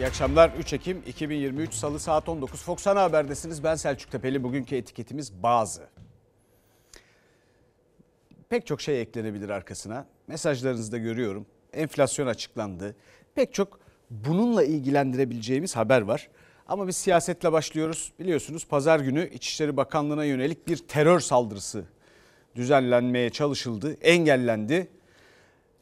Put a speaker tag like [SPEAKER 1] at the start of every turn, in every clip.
[SPEAKER 1] İyi akşamlar. 3 Ekim 2023 Salı saat 19 Fox Ana Haber'desiniz. Ben Selçuk Tepeli. Bugünkü etiketimiz bazı. Pek çok şey eklenebilir arkasına. Mesajlarınızda görüyorum. Enflasyon açıklandı. Pek çok bununla ilgilendirebileceğimiz haber var. Ama biz siyasetle başlıyoruz. Biliyorsunuz pazar günü İçişleri Bakanlığı'na yönelik bir terör saldırısı düzenlenmeye çalışıldı, engellendi.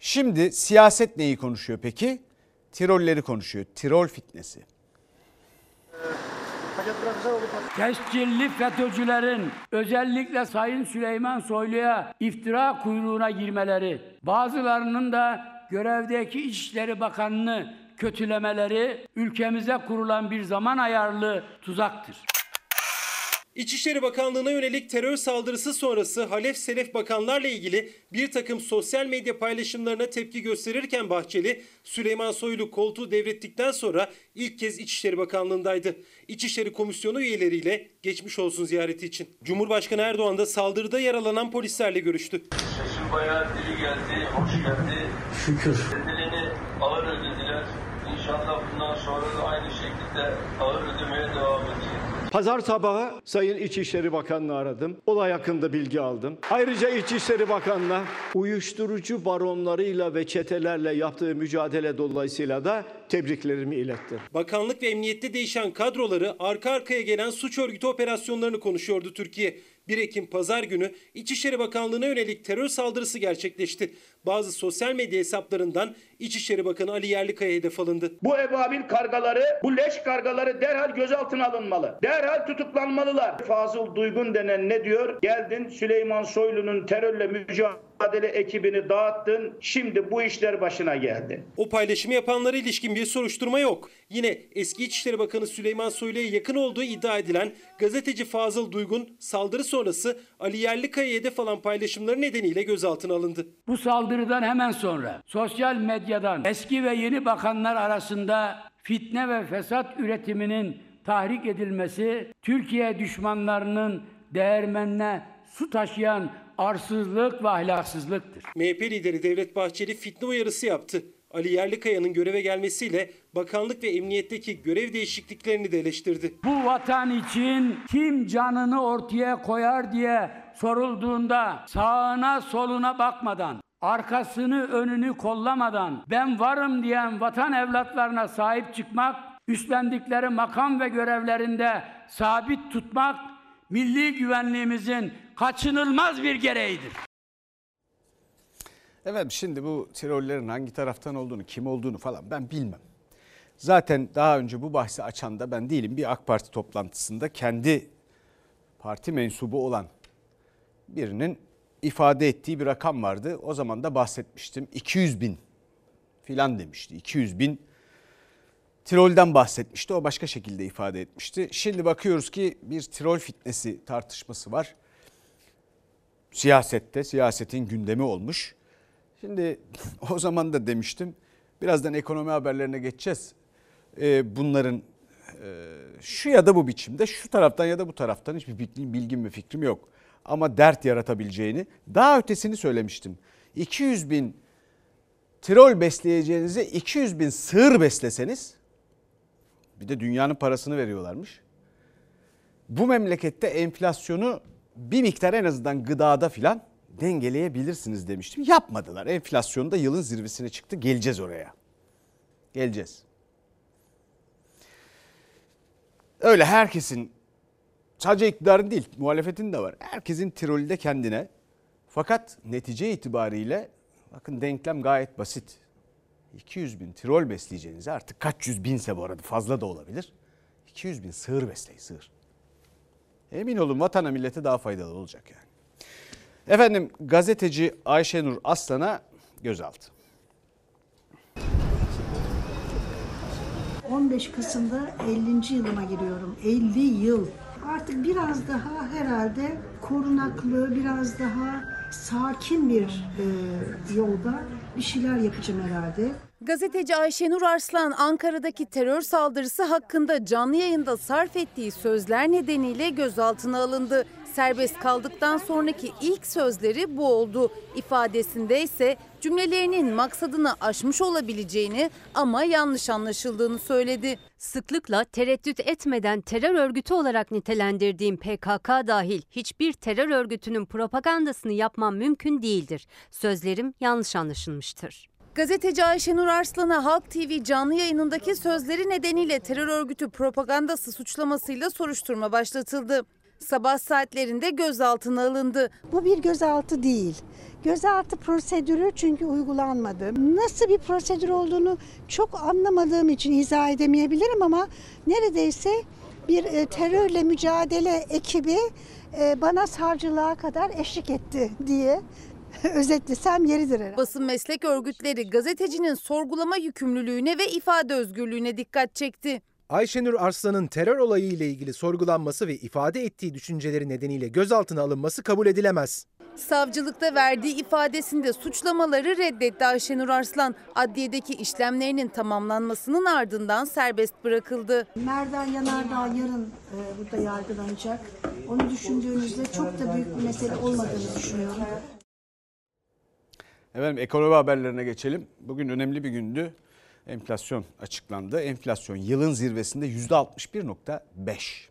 [SPEAKER 1] Şimdi siyaset neyi konuşuyor peki? Tirolleri konuşuyor. Tirol fitnesi.
[SPEAKER 2] Tescilli FETÖ'cülerin özellikle Sayın Süleyman Soylu'ya iftira kuyruğuna girmeleri, bazılarının da görevdeki İçişleri Bakanı'nı kötülemeleri ülkemize kurulan bir zaman ayarlı tuzaktır.
[SPEAKER 3] İçişleri Bakanlığı'na yönelik terör saldırısı sonrası Halef Selef bakanlarla ilgili bir takım sosyal medya paylaşımlarına tepki gösterirken Bahçeli, Süleyman Soylu koltuğu devrettikten sonra ilk kez İçişleri Bakanlığı'ndaydı. İçişleri Komisyonu üyeleriyle geçmiş olsun ziyareti için. Cumhurbaşkanı Erdoğan da saldırıda yaralanan polislerle görüştü.
[SPEAKER 4] Sesin bayağı dili geldi, hoş geldi. Şükür. Bedelini ağır ödediler. İnşallah bundan sonra da aynı şekilde ağır ödemeye devam.
[SPEAKER 5] Pazar sabahı Sayın İçişleri Bakanı'nı aradım. Olay hakkında bilgi aldım. Ayrıca İçişleri Bakanı'na uyuşturucu baronlarıyla ve çetelerle yaptığı mücadele dolayısıyla da tebriklerimi ilettim.
[SPEAKER 3] Bakanlık ve emniyette değişen kadroları arka arkaya gelen suç örgütü operasyonlarını konuşuyordu Türkiye. 1 Ekim pazar günü İçişleri Bakanlığı'na yönelik terör saldırısı gerçekleşti. Bazı sosyal medya hesaplarından İçişleri Bakanı Ali Yerlikaya hedef alındı.
[SPEAKER 6] Bu ebabil kargaları, bu leş kargaları derhal gözaltına alınmalı. Derhal tutuklanmalılar. Fazıl Duygun denen ne diyor? Geldin Süleyman Soylu'nun terörle mücadele ekibini dağıttın. Şimdi bu işler başına geldi.
[SPEAKER 3] O paylaşımı yapanlara ilişkin bir soruşturma yok. Yine eski İçişleri Bakanı Süleyman Soylu'ya yakın olduğu iddia edilen gazeteci Fazıl Duygun saldırı sonrası Ali Yerlikaya hedef alan paylaşımları nedeniyle gözaltına alındı.
[SPEAKER 2] Bu saldırıdan hemen sonra sosyal medyadan eski ve yeni bakanlar arasında fitne ve fesat üretiminin tahrik edilmesi, Türkiye düşmanlarının değermenine su taşıyan arsızlık ve ahlaksızlıktır.
[SPEAKER 3] MHP lideri Devlet Bahçeli fitne uyarısı yaptı. Ali Yerlikaya'nın göreve gelmesiyle bakanlık ve emniyetteki görev değişikliklerini de eleştirdi.
[SPEAKER 2] Bu vatan için kim canını ortaya koyar diye sorulduğunda sağına soluna bakmadan, arkasını önünü kollamadan ben varım diyen vatan evlatlarına sahip çıkmak, üstlendikleri makam ve görevlerinde sabit tutmak milli güvenliğimizin kaçınılmaz bir gereğidir.
[SPEAKER 1] Evet şimdi bu Tirollerin hangi taraftan olduğunu, kim olduğunu falan ben bilmem. Zaten daha önce bu bahsi açan da ben değilim. Bir AK Parti toplantısında kendi parti mensubu olan birinin ifade ettiği bir rakam vardı. O zaman da bahsetmiştim. 200 bin filan demişti. 200 bin Tirol'den bahsetmişti. O başka şekilde ifade etmişti. Şimdi bakıyoruz ki bir Tirol fitnesi tartışması var. Siyasette, siyasetin gündemi olmuş. Şimdi o zaman da demiştim. Birazdan ekonomi haberlerine geçeceğiz. Ee, bunların e, şu ya da bu biçimde şu taraftan ya da bu taraftan hiçbir bilgim ve fikrim yok. Ama dert yaratabileceğini daha ötesini söylemiştim. 200 bin Tirol besleyeceğinize 200 bin sığır besleseniz bir de dünyanın parasını veriyorlarmış. Bu memlekette enflasyonu bir miktar en azından gıdada filan dengeleyebilirsiniz demiştim. Yapmadılar. Enflasyon da yılın zirvesine çıktı. Geleceğiz oraya. Geleceğiz. Öyle herkesin sadece iktidarın değil muhalefetin de var. Herkesin tirolü de kendine. Fakat netice itibariyle bakın denklem gayet basit. 200 bin tirol besleyeceğinize artık kaç yüz binse bu arada fazla da olabilir. 200 bin sığır besleyin sığır. Emin olun vatana millete daha faydalı olacak yani. Efendim gazeteci Ayşenur Aslan'a gözaltı.
[SPEAKER 7] 15 Kasım'da 50. yılıma giriyorum. 50 yıl. Artık biraz daha herhalde korunaklı, biraz daha sakin bir e, yolda bir şeyler yapacağım herhalde.
[SPEAKER 8] Gazeteci Ayşenur Arslan Ankara'daki terör saldırısı hakkında canlı yayında sarf ettiği sözler nedeniyle gözaltına alındı. Serbest kaldıktan sonraki ilk sözleri bu oldu. İfadesinde ise cümlelerinin maksadını aşmış olabileceğini ama yanlış anlaşıldığını söyledi.
[SPEAKER 9] Sıklıkla tereddüt etmeden terör örgütü olarak nitelendirdiğim PKK dahil hiçbir terör örgütünün propagandasını yapmam mümkün değildir. Sözlerim yanlış anlaşılmıştır.
[SPEAKER 8] Gazeteci Ayşenur Arslan'a Halk TV canlı yayınındaki sözleri nedeniyle terör örgütü propagandası suçlamasıyla soruşturma başlatıldı. Sabah saatlerinde gözaltına alındı.
[SPEAKER 7] Bu bir gözaltı değil. Gözaltı prosedürü çünkü uygulanmadı. Nasıl bir prosedür olduğunu çok anlamadığım için izah edemeyebilirim ama neredeyse bir e, terörle mücadele ekibi e, bana savcılığa kadar eşlik etti diye özetlesem yeridir herhalde.
[SPEAKER 8] Basın meslek örgütleri gazetecinin sorgulama yükümlülüğüne ve ifade özgürlüğüne dikkat çekti.
[SPEAKER 10] Ayşenur Arslan'ın terör olayı ile ilgili sorgulanması ve ifade ettiği düşünceleri nedeniyle gözaltına alınması kabul edilemez.
[SPEAKER 8] Savcılıkta verdiği ifadesinde suçlamaları reddetti Ayşenur Arslan. Adliyedeki işlemlerinin tamamlanmasının ardından serbest bırakıldı.
[SPEAKER 7] Merdan Yanardağ yarın e, burada yargılanacak. Onu düşündüğünüzde çok da büyük bir mesele olmadığını düşünüyorum.
[SPEAKER 1] Efendim ekonomi haberlerine geçelim. Bugün önemli bir gündü. Enflasyon açıklandı. Enflasyon yılın zirvesinde %61.5.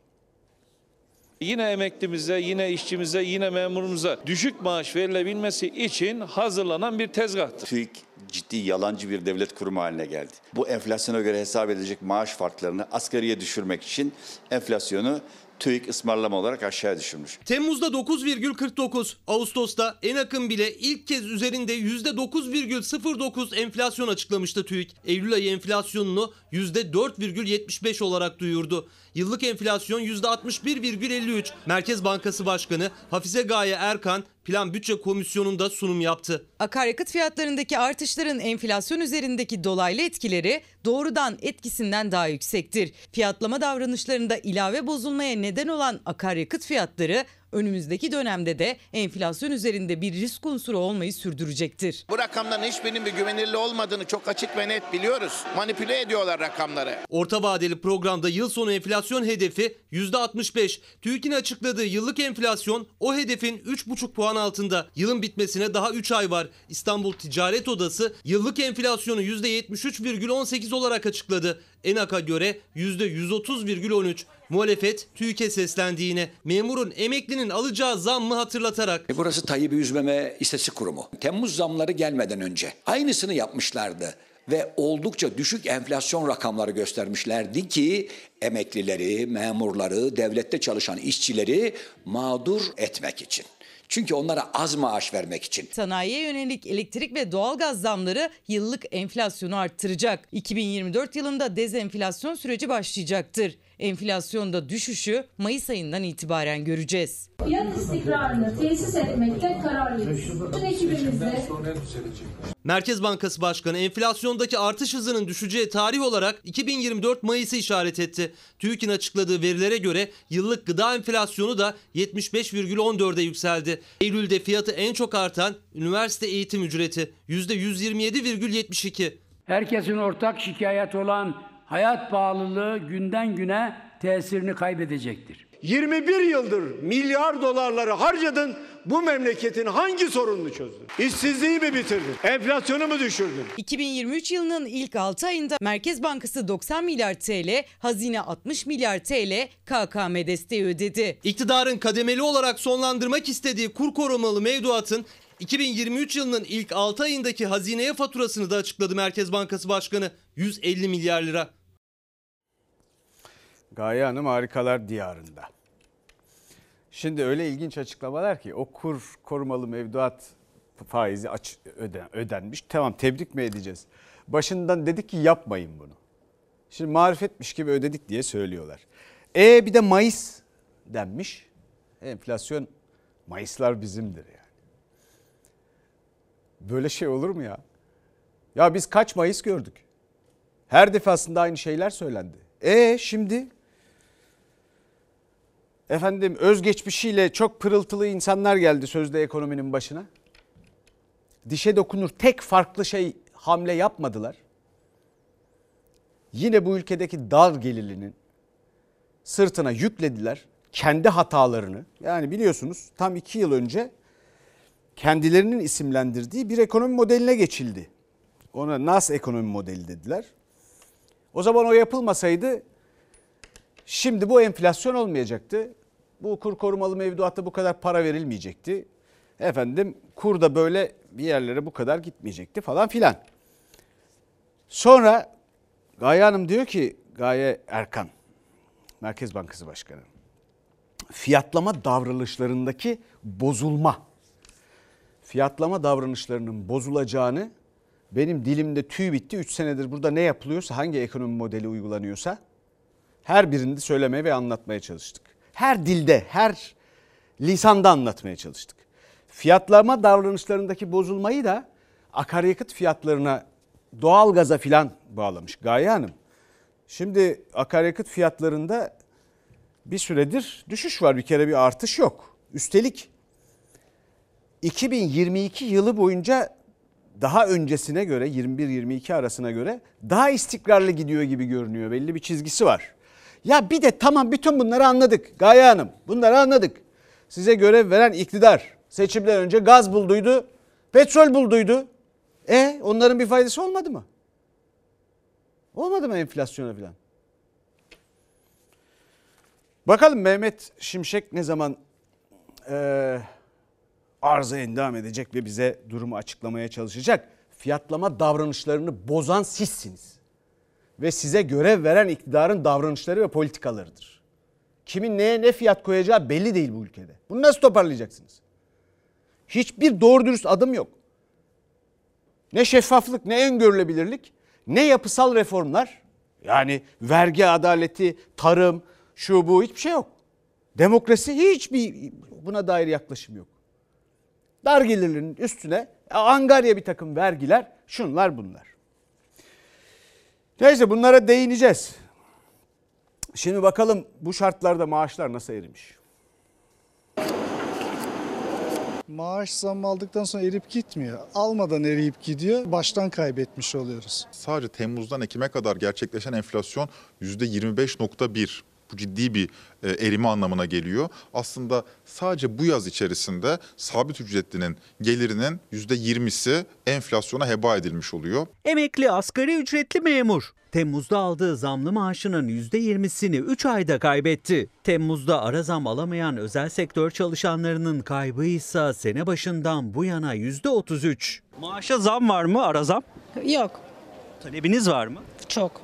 [SPEAKER 11] Yine emeklimize, yine işçimize, yine memurumuza düşük maaş verilebilmesi için hazırlanan bir tezgahtır.
[SPEAKER 12] TÜİK ciddi yalancı bir devlet kurumu haline geldi. Bu enflasyona göre hesap edilecek maaş farklarını asgariye düşürmek için enflasyonu TÜİK ısmarlama olarak aşağı düşürmüş.
[SPEAKER 13] Temmuz'da 9,49, Ağustos'ta en akın bile ilk kez üzerinde %9,09 enflasyon açıklamıştı TÜİK. Eylül ayı enflasyonunu %4,75 olarak duyurdu. Yıllık enflasyon %61,53. Merkez Bankası Başkanı Hafize Gaye Erkan Plan Bütçe Komisyonu'nda sunum yaptı.
[SPEAKER 14] Akaryakıt fiyatlarındaki artışların enflasyon üzerindeki dolaylı etkileri doğrudan etkisinden daha yüksektir. Fiyatlama davranışlarında ilave bozulmaya neden olan akaryakıt fiyatları önümüzdeki dönemde de enflasyon üzerinde bir risk unsuru olmayı sürdürecektir.
[SPEAKER 15] Bu rakamların hiçbirinin bir güvenilir olmadığını çok açık ve net biliyoruz. Manipüle ediyorlar rakamları.
[SPEAKER 13] Orta vadeli programda yıl sonu enflasyon hedefi %65. TÜİK'in açıkladığı yıllık enflasyon o hedefin 3,5 puan altında. Yılın bitmesine daha 3 ay var. İstanbul Ticaret Odası yıllık enflasyonu %73,18 olarak açıkladı. ENAK'a göre %130,13. Muhalefet TÜİK'e seslendi yine. Memurun emeklinin alacağı zammı hatırlatarak.
[SPEAKER 16] E burası Tayyip'i üzmeme istatistik kurumu. Temmuz zamları gelmeden önce aynısını yapmışlardı ve oldukça düşük enflasyon rakamları göstermişlerdi ki emeklileri, memurları, devlette çalışan işçileri mağdur etmek için. Çünkü onlara az maaş vermek için.
[SPEAKER 14] Sanayiye yönelik elektrik ve doğalgaz zamları yıllık enflasyonu arttıracak. 2024 yılında dezenflasyon süreci başlayacaktır. Enflasyonda düşüşü Mayıs ayından itibaren göreceğiz.
[SPEAKER 17] Fiyat istikrarını tesis etmekte kararlıyız. Ekibimizde
[SPEAKER 13] Merkez Bankası Başkanı enflasyondaki artış hızının düşeceği tarih olarak 2024 Mayıs'ı işaret etti. TÜİK'in açıkladığı verilere göre yıllık gıda enflasyonu da 75,14'e yükseldi. Eylül'de fiyatı en çok artan üniversite eğitim ücreti %127,72.
[SPEAKER 2] Herkesin ortak şikayet olan hayat pahalılığı günden güne tesirini kaybedecektir.
[SPEAKER 5] 21 yıldır milyar dolarları harcadın. Bu memleketin hangi sorununu çözdün? İşsizliği mi bitirdin? Enflasyonu mu düşürdün?
[SPEAKER 14] 2023 yılının ilk 6 ayında Merkez Bankası 90 milyar TL, hazine 60 milyar TL KKM desteği ödedi.
[SPEAKER 13] İktidarın kademeli olarak sonlandırmak istediği kur korumalı mevduatın 2023 yılının ilk 6 ayındaki hazineye faturasını da açıkladı Merkez Bankası Başkanı. 150 milyar lira.
[SPEAKER 1] Gaye Hanım harikalar diyarında. Şimdi öyle ilginç açıklamalar ki o kur korumalı mevduat faizi aç, öden, ödenmiş. Tamam tebrik mi edeceğiz? Başından dedik ki yapmayın bunu. Şimdi marifetmiş gibi ödedik diye söylüyorlar. E bir de Mayıs denmiş. Enflasyon Mayıslar bizimdir yani. Böyle şey olur mu ya? Ya biz kaç Mayıs gördük? Her defasında aynı şeyler söylendi. E şimdi efendim özgeçmişiyle çok pırıltılı insanlar geldi sözde ekonominin başına. Dişe dokunur tek farklı şey hamle yapmadılar. Yine bu ülkedeki dar gelirlinin sırtına yüklediler. kendi hatalarını yani biliyorsunuz tam iki yıl önce kendilerinin isimlendirdiği bir ekonomi modeline geçildi. Ona NAS ekonomi modeli dediler. O zaman o yapılmasaydı şimdi bu enflasyon olmayacaktı. Bu kur korumalı mevduatta bu kadar para verilmeyecekti. Efendim kur da böyle bir yerlere bu kadar gitmeyecekti falan filan. Sonra Gaye Hanım diyor ki Gaye Erkan Merkez Bankası Başkanı fiyatlama davranışlarındaki bozulma fiyatlama davranışlarının bozulacağını benim dilimde tüy bitti 3 senedir burada ne yapılıyorsa hangi ekonomi modeli uygulanıyorsa her birinde söylemeye ve anlatmaya çalıştık. Her dilde, her lisanda anlatmaya çalıştık. Fiyatlama davranışlarındaki bozulmayı da akaryakıt fiyatlarına, doğalgaza filan bağlamış Gaye Hanım. Şimdi akaryakıt fiyatlarında bir süredir düşüş var bir kere bir artış yok. Üstelik 2022 yılı boyunca daha öncesine göre 21-22 arasına göre daha istikrarlı gidiyor gibi görünüyor. Belli bir çizgisi var. Ya bir de tamam bütün bunları anladık Gaye Hanım. Bunları anladık. Size görev veren iktidar seçimden önce gaz bulduydu, petrol bulduydu. E onların bir faydası olmadı mı? Olmadı mı enflasyona falan? Bakalım Mehmet Şimşek ne zaman e, arıza endam edecek ve bize durumu açıklamaya çalışacak. Fiyatlama davranışlarını bozan sizsiniz. Ve size görev veren iktidarın davranışları ve politikalarıdır. Kimin neye ne fiyat koyacağı belli değil bu ülkede. Bunu nasıl toparlayacaksınız? Hiçbir doğru dürüst adım yok. Ne şeffaflık, ne öngörülebilirlik, ne yapısal reformlar. Yani vergi adaleti, tarım, şu bu hiçbir şey yok. Demokrasi hiçbir buna dair yaklaşım yok. Dar gelirlerin üstüne angarya bir takım vergiler şunlar bunlar. Neyse bunlara değineceğiz. Şimdi bakalım bu şartlarda maaşlar nasıl erimiş?
[SPEAKER 18] Maaş zammı aldıktan sonra erip gitmiyor. Almadan eriyip gidiyor. Baştan kaybetmiş oluyoruz.
[SPEAKER 19] Sadece Temmuz'dan Ekim'e kadar gerçekleşen enflasyon %25.1 bu ciddi bir e, erime anlamına geliyor. Aslında sadece bu yaz içerisinde sabit ücretlinin gelirinin %20'si enflasyona heba edilmiş oluyor.
[SPEAKER 20] Emekli asgari ücretli memur Temmuz'da aldığı zamlı maaşının %20'sini 3 ayda kaybetti. Temmuz'da ara zam alamayan özel sektör çalışanlarının kaybı ise sene başından bu yana %33. Maaşa zam var mı ara zam?
[SPEAKER 21] Yok.
[SPEAKER 20] Talebiniz var mı?
[SPEAKER 21] Çok.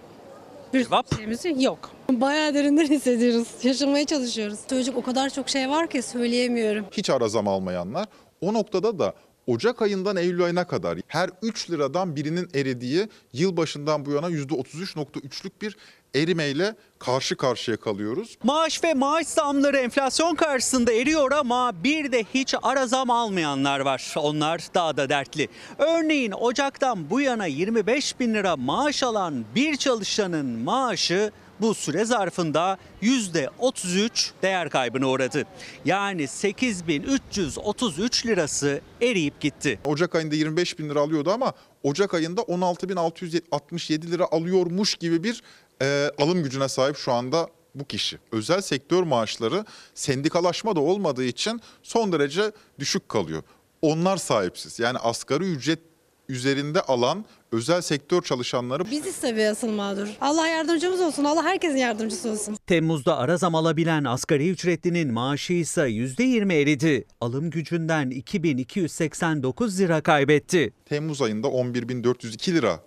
[SPEAKER 21] Bir şeyimiz yok. Bayağı derinden hissediyoruz. Yaşamaya çalışıyoruz. Çocuk o kadar çok şey var ki söyleyemiyorum.
[SPEAKER 19] Hiç ara zam almayanlar o noktada da Ocak ayından Eylül ayına kadar her 3 liradan birinin eridiği yılbaşından bu yana %33.3'lük bir erimeyle karşı karşıya kalıyoruz.
[SPEAKER 20] Maaş ve maaş zamları enflasyon karşısında eriyor ama bir de hiç ara zam almayanlar var. Onlar daha da dertli. Örneğin Ocak'tan bu yana 25 bin lira maaş alan bir çalışanın maaşı bu süre zarfında %33 değer kaybına uğradı. Yani 8333 lirası eriyip gitti.
[SPEAKER 19] Ocak ayında 25 bin lira alıyordu ama Ocak ayında 16.667 lira alıyormuş gibi bir e, alım gücüne sahip şu anda bu kişi. Özel sektör maaşları sendikalaşma da olmadığı için son derece düşük kalıyor. Onlar sahipsiz. Yani asgari ücret üzerinde alan özel sektör çalışanları
[SPEAKER 21] Bizi seviyor asıl mağdur. Allah yardımcımız olsun. Allah herkesin yardımcısı olsun.
[SPEAKER 20] Temmuz'da ara zam alabilen asgari ücretlinin maaşı ise %20 eridi. Alım gücünden 2289 lira kaybetti.
[SPEAKER 19] Temmuz ayında 11.402 lira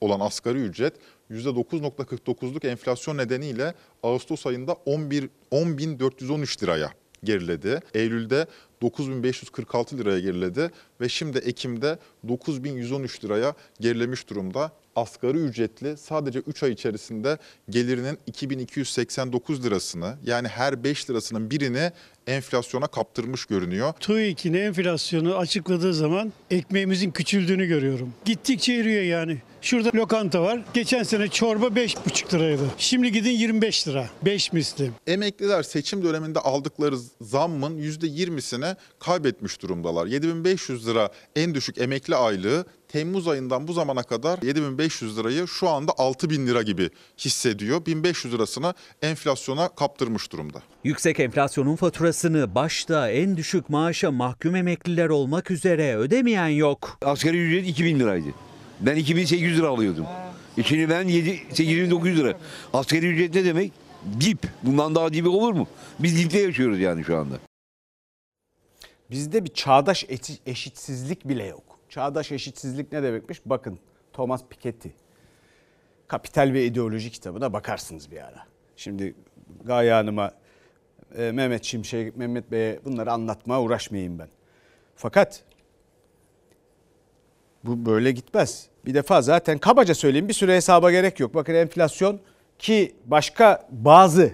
[SPEAKER 19] olan asgari ücret %9.49'luk enflasyon nedeniyle Ağustos ayında 11 10.413 liraya geriledi. Eylül'de 9546 liraya geriledi ve şimdi Ekim'de 9113 liraya gerilemiş durumda. Asgari ücretli sadece 3 ay içerisinde gelirinin 2289 lirasını yani her 5 lirasının birini enflasyona kaptırmış görünüyor.
[SPEAKER 22] TÜİK'in enflasyonu açıkladığı zaman ekmeğimizin küçüldüğünü görüyorum. Gittikçe eriyor yani. Şurada lokanta var. Geçen sene çorba 5,5 liraydı. Şimdi gidin 25 lira. 5 misli.
[SPEAKER 19] Emekliler seçim döneminde aldıkları zammın %20'sini kaybetmiş durumdalar. 7500 lira en düşük emekli aylığı Temmuz ayından bu zamana kadar 7500 lirayı şu anda 6000 lira gibi hissediyor. 1500 lirasını enflasyona kaptırmış durumda.
[SPEAKER 20] Yüksek enflasyonun faturasını başta en düşük maaşa mahkum emekliler olmak üzere ödemeyen yok.
[SPEAKER 11] Asgari ücret 2000 liraydı. Ben 2800 lira alıyordum. İçini ben 7, 8900 lira. Asgari ücret ne demek? Dip. Bundan daha dibi olur mu? Biz dipte yaşıyoruz yani şu anda.
[SPEAKER 1] Bizde bir çağdaş eşitsizlik bile yok. Çağdaş eşitsizlik ne demekmiş? Bakın Thomas Piketty. Kapital ve İdeoloji kitabına bakarsınız bir ara. Şimdi Gaye Hanım'a, e, Mehmet Şimşek, Mehmet Bey'e bunları anlatmaya uğraşmayayım ben. Fakat bu böyle gitmez. Bir defa zaten kabaca söyleyeyim bir süre hesaba gerek yok. Bakın enflasyon ki başka bazı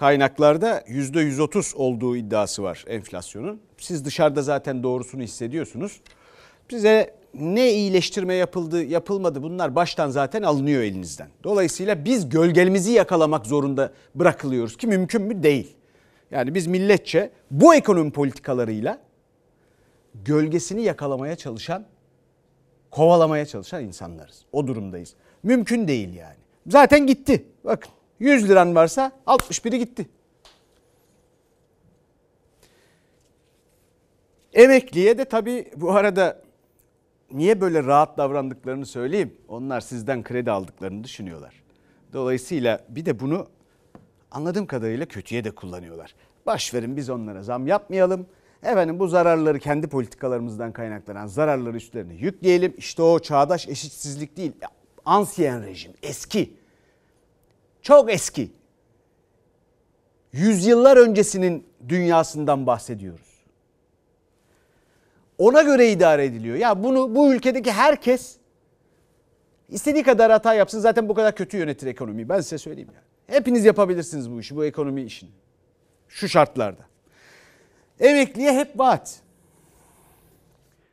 [SPEAKER 1] kaynaklarda %130 olduğu iddiası var enflasyonun. Siz dışarıda zaten doğrusunu hissediyorsunuz. Bize ne iyileştirme yapıldı, yapılmadı bunlar baştan zaten alınıyor elinizden. Dolayısıyla biz gölgemizi yakalamak zorunda bırakılıyoruz ki mümkün mü? Değil. Yani biz milletçe bu ekonomi politikalarıyla gölgesini yakalamaya çalışan, kovalamaya çalışan insanlarız. O durumdayız. Mümkün değil yani. Zaten gitti. Bakın 100 liran varsa 61'i gitti. Emekliye de tabii bu arada niye böyle rahat davrandıklarını söyleyeyim. Onlar sizden kredi aldıklarını düşünüyorlar. Dolayısıyla bir de bunu anladığım kadarıyla kötüye de kullanıyorlar. Baş verin biz onlara zam yapmayalım. Efendim bu zararları kendi politikalarımızdan kaynaklanan zararları üstlerine yükleyelim. İşte o çağdaş eşitsizlik değil. Ansiyen rejim, eski. Çok eski. Yüzyıllar öncesinin dünyasından bahsediyoruz. Ona göre idare ediliyor. Ya bunu bu ülkedeki herkes istediği kadar hata yapsın zaten bu kadar kötü yönetir ekonomiyi. Ben size söyleyeyim ya. Hepiniz yapabilirsiniz bu işi, bu ekonomi işini. Şu şartlarda. Emekliye hep vaat.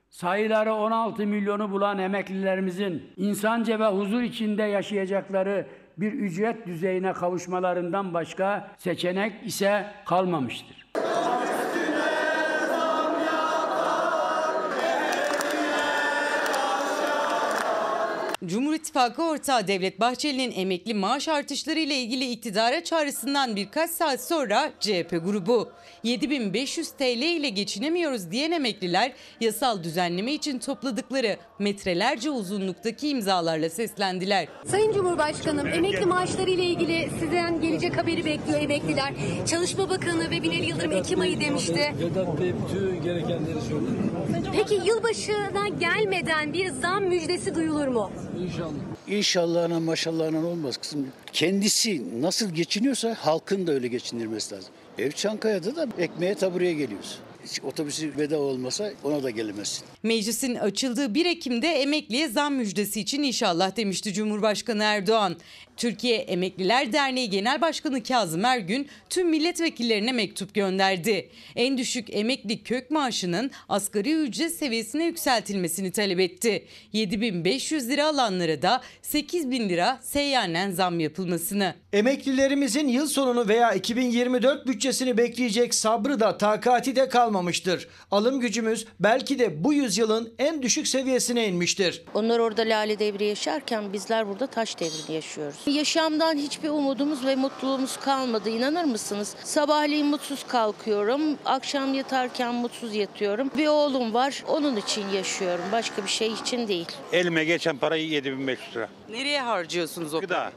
[SPEAKER 2] Sayıları 16 milyonu bulan emeklilerimizin insanca ve huzur içinde yaşayacakları bir ücret düzeyine kavuşmalarından başka seçenek ise kalmamıştır.
[SPEAKER 14] Cumhur İttifakı ortağı Devlet Bahçeli'nin emekli maaş artışları ile ilgili iktidara çağrısından birkaç saat sonra CHP grubu 7500 TL ile geçinemiyoruz diyen emekliler yasal düzenleme için topladıkları metrelerce uzunluktaki imzalarla seslendiler.
[SPEAKER 23] Sayın Cumhurbaşkanım, emekli maaşları ile ilgili sizden gelecek haberi bekliyor emekliler. Çalışma Bakanı ve Binali Yıldırım Ekim ayı demişti. Peki yılbaşına gelmeden bir zam müjdesi duyulur mu?
[SPEAKER 24] İnşallah.
[SPEAKER 15] İnşallahına maşallahına olmaz kızım. Kendisi nasıl geçiniyorsa halkın da öyle geçindirmesi lazım. Ev Çankaya'da da ekmeğe tabureye geliyoruz. Hiç otobüsü bedava olmasa ona da gelemezsin.
[SPEAKER 14] Meclisin açıldığı 1 Ekim'de emekliye zam müjdesi için inşallah demişti Cumhurbaşkanı Erdoğan. Türkiye Emekliler Derneği Genel Başkanı Kazım Ergün tüm milletvekillerine mektup gönderdi. En düşük emekli kök maaşının asgari ücret seviyesine yükseltilmesini talep etti. 7500 lira alanlara da 8000 lira seyyanen zam yapılmasını.
[SPEAKER 25] Emeklilerimizin yıl sonunu veya 2024 bütçesini bekleyecek sabrı da takati de kalmamıştır. Alım gücümüz belki de bu yüzyılın en düşük seviyesine inmiştir.
[SPEAKER 26] Onlar orada lale devri yaşarken bizler burada taş devrini yaşıyoruz. Yaşamdan hiçbir umudumuz ve mutluluğumuz kalmadı inanır mısınız? Sabahleyin mutsuz kalkıyorum, akşam yatarken mutsuz yatıyorum. Bir oğlum var, onun için yaşıyorum. Başka bir şey için değil.
[SPEAKER 27] Elime geçen parayı 7500 lira.
[SPEAKER 14] Nereye harcıyorsunuz o
[SPEAKER 27] Gıda.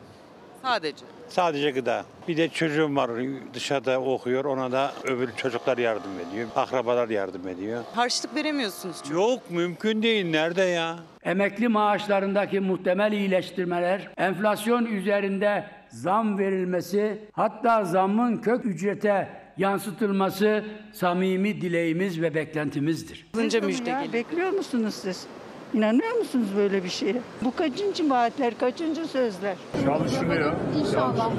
[SPEAKER 14] Sadece.
[SPEAKER 27] Sadece gıda. Bir de çocuğum var dışarıda okuyor. Ona da öbür çocuklar yardım ediyor. Akrabalar yardım ediyor.
[SPEAKER 14] Harçlık veremiyorsunuz.
[SPEAKER 27] Yok mümkün değil. Nerede ya?
[SPEAKER 2] Emekli maaşlarındaki muhtemel iyileştirmeler, enflasyon üzerinde zam verilmesi, hatta zammın kök ücrete yansıtılması samimi dileğimiz ve beklentimizdir.
[SPEAKER 14] Hızlıca müjde geliyor.
[SPEAKER 28] Bekliyor musunuz siz? İnanıyor musunuz böyle bir şeye? Bu kaçıncı vaatler, kaçıncı sözler?
[SPEAKER 29] Çalışılıyor.
[SPEAKER 23] İnşallah.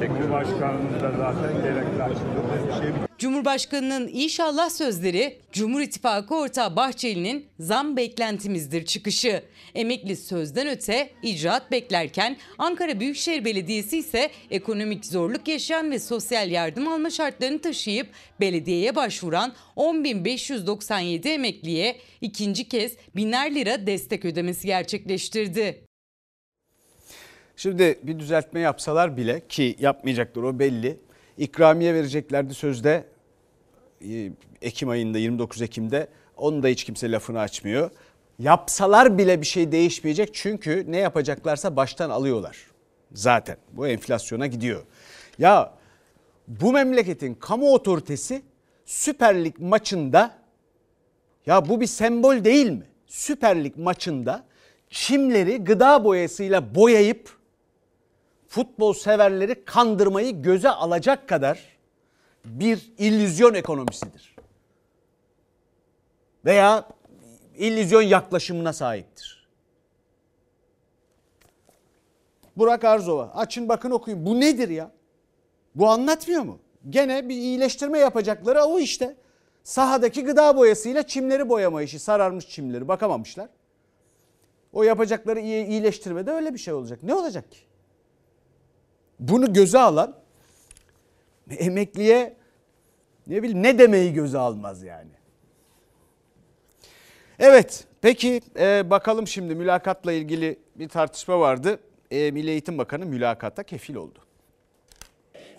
[SPEAKER 29] Cumhurbaşkanımız da zaten gerekli açıklamaları.
[SPEAKER 14] Cumhurbaşkanının inşallah sözleri Cumhur İttifakı ortağı Bahçeli'nin zam beklentimizdir çıkışı. Emekli sözden öte icraat beklerken Ankara Büyükşehir Belediyesi ise ekonomik zorluk yaşayan ve sosyal yardım alma şartlarını taşıyıp belediyeye başvuran 10.597 emekliye ikinci kez biner lira destek ödemesi gerçekleştirdi.
[SPEAKER 1] Şimdi bir düzeltme yapsalar bile ki yapmayacaklar o belli. İkramiye vereceklerdi sözde e, Ekim ayında 29 Ekim'de. Onu da hiç kimse lafını açmıyor. Yapsalar bile bir şey değişmeyecek çünkü ne yapacaklarsa baştan alıyorlar. Zaten bu enflasyona gidiyor. Ya bu memleketin kamu otoritesi Süper Lig maçında ya bu bir sembol değil mi? Süper Lig maçında çimleri gıda boyasıyla boyayıp futbol severleri kandırmayı göze alacak kadar bir illüzyon ekonomisidir. Veya illüzyon yaklaşımına sahiptir. Burak Arzova açın bakın okuyun. Bu nedir ya? Bu anlatmıyor mu? Gene bir iyileştirme yapacakları o işte. Sahadaki gıda boyasıyla çimleri boyama işi. Sararmış çimleri bakamamışlar. O yapacakları iyi, iyileştirmede öyle bir şey olacak. Ne olacak ki? Bunu göze alan emekliye ne bileyim ne demeyi göze almaz yani. Evet peki e, bakalım şimdi mülakatla ilgili bir tartışma vardı. E, Milli Eğitim Bakanı mülakata kefil oldu.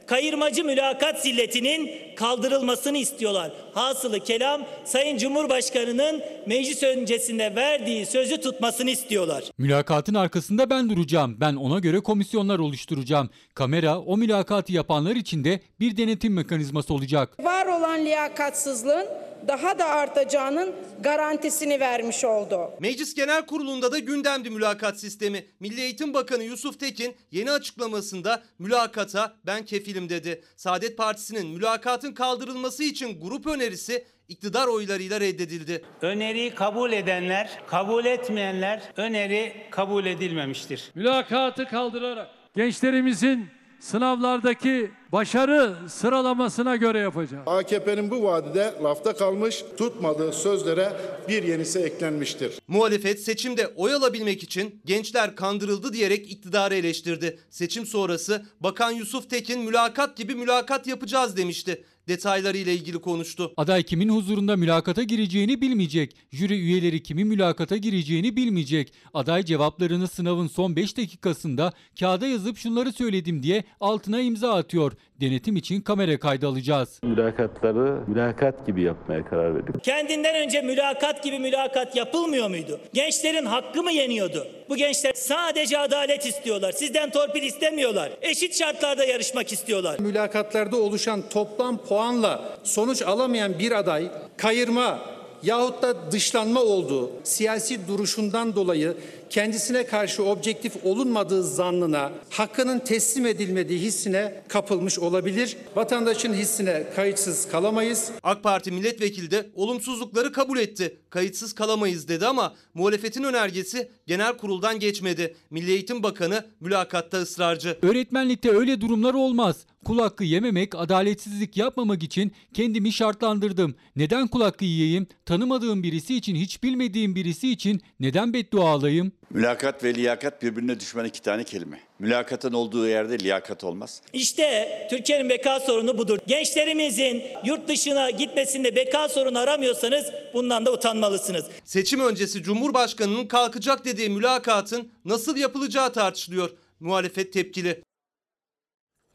[SPEAKER 30] Kayırmacı mülakat zilletinin kaldırılmasını istiyorlar. Hasılı kelam Sayın Cumhurbaşkanı'nın meclis öncesinde verdiği sözü tutmasını istiyorlar.
[SPEAKER 31] Mülakatın arkasında ben duracağım. Ben ona göre komisyonlar oluşturacağım. Kamera o mülakatı yapanlar için de bir denetim mekanizması olacak.
[SPEAKER 32] Var olan liyakatsızlığın daha da artacağının garantisini vermiş oldu.
[SPEAKER 13] Meclis Genel Kurulu'nda da gündemdi mülakat sistemi. Milli Eğitim Bakanı Yusuf Tekin yeni açıklamasında mülakata ben kefilim dedi. Saadet Partisi'nin mülakatın kaldırılması için grup önerisi iktidar oylarıyla reddedildi.
[SPEAKER 33] Öneriyi kabul edenler, kabul etmeyenler öneri kabul edilmemiştir.
[SPEAKER 24] Mülakatı kaldırarak gençlerimizin sınavlardaki başarı sıralamasına göre yapacağız.
[SPEAKER 34] AKP'nin bu vadide lafta kalmış, tutmadığı sözlere bir yenisi eklenmiştir.
[SPEAKER 13] Muhalefet seçimde oy alabilmek için gençler kandırıldı diyerek iktidarı eleştirdi. Seçim sonrası Bakan Yusuf Tekin mülakat gibi mülakat yapacağız demişti. Detaylarıyla ilgili konuştu.
[SPEAKER 31] Aday kimin huzurunda mülakata gireceğini bilmeyecek. Jüri üyeleri kimin mülakata gireceğini bilmeyecek. Aday cevaplarını sınavın son 5 dakikasında kağıda yazıp şunları söyledim diye altına imza atıyor. Denetim için kamera kaydı alacağız.
[SPEAKER 35] Mülakatları mülakat gibi yapmaya karar verdik.
[SPEAKER 30] Kendinden önce mülakat gibi mülakat yapılmıyor muydu? Gençlerin hakkı mı yeniyordu? Bu gençler sadece adalet istiyorlar. Sizden torpil istemiyorlar. Eşit şartlarda yarışmak istiyorlar.
[SPEAKER 36] Mülakatlarda oluşan toplam puanla sonuç alamayan bir aday kayırma yahut da dışlanma olduğu siyasi duruşundan dolayı kendisine karşı objektif olunmadığı zannına, hakkının teslim edilmediği hissine kapılmış olabilir. Vatandaşın hissine kayıtsız kalamayız.
[SPEAKER 13] AK Parti milletvekili de olumsuzlukları kabul etti. Kayıtsız kalamayız dedi ama muhalefetin önergesi genel kuruldan geçmedi. Milli Eğitim Bakanı mülakatta ısrarcı.
[SPEAKER 31] Öğretmenlikte öyle durumlar olmaz. Kul hakkı yememek, adaletsizlik yapmamak için kendimi şartlandırdım. Neden kul hakkı yiyeyim? Tanımadığım birisi için, hiç bilmediğim birisi için neden beddua alayım?
[SPEAKER 37] Mülakat ve liyakat birbirine düşman iki tane kelime. Mülakatın olduğu yerde liyakat olmaz.
[SPEAKER 30] İşte Türkiye'nin beka sorunu budur. Gençlerimizin yurt dışına gitmesinde beka sorunu aramıyorsanız bundan da utanmalısınız.
[SPEAKER 13] Seçim öncesi Cumhurbaşkanı'nın kalkacak dediği mülakatın nasıl yapılacağı tartışılıyor. Muhalefet tepkili.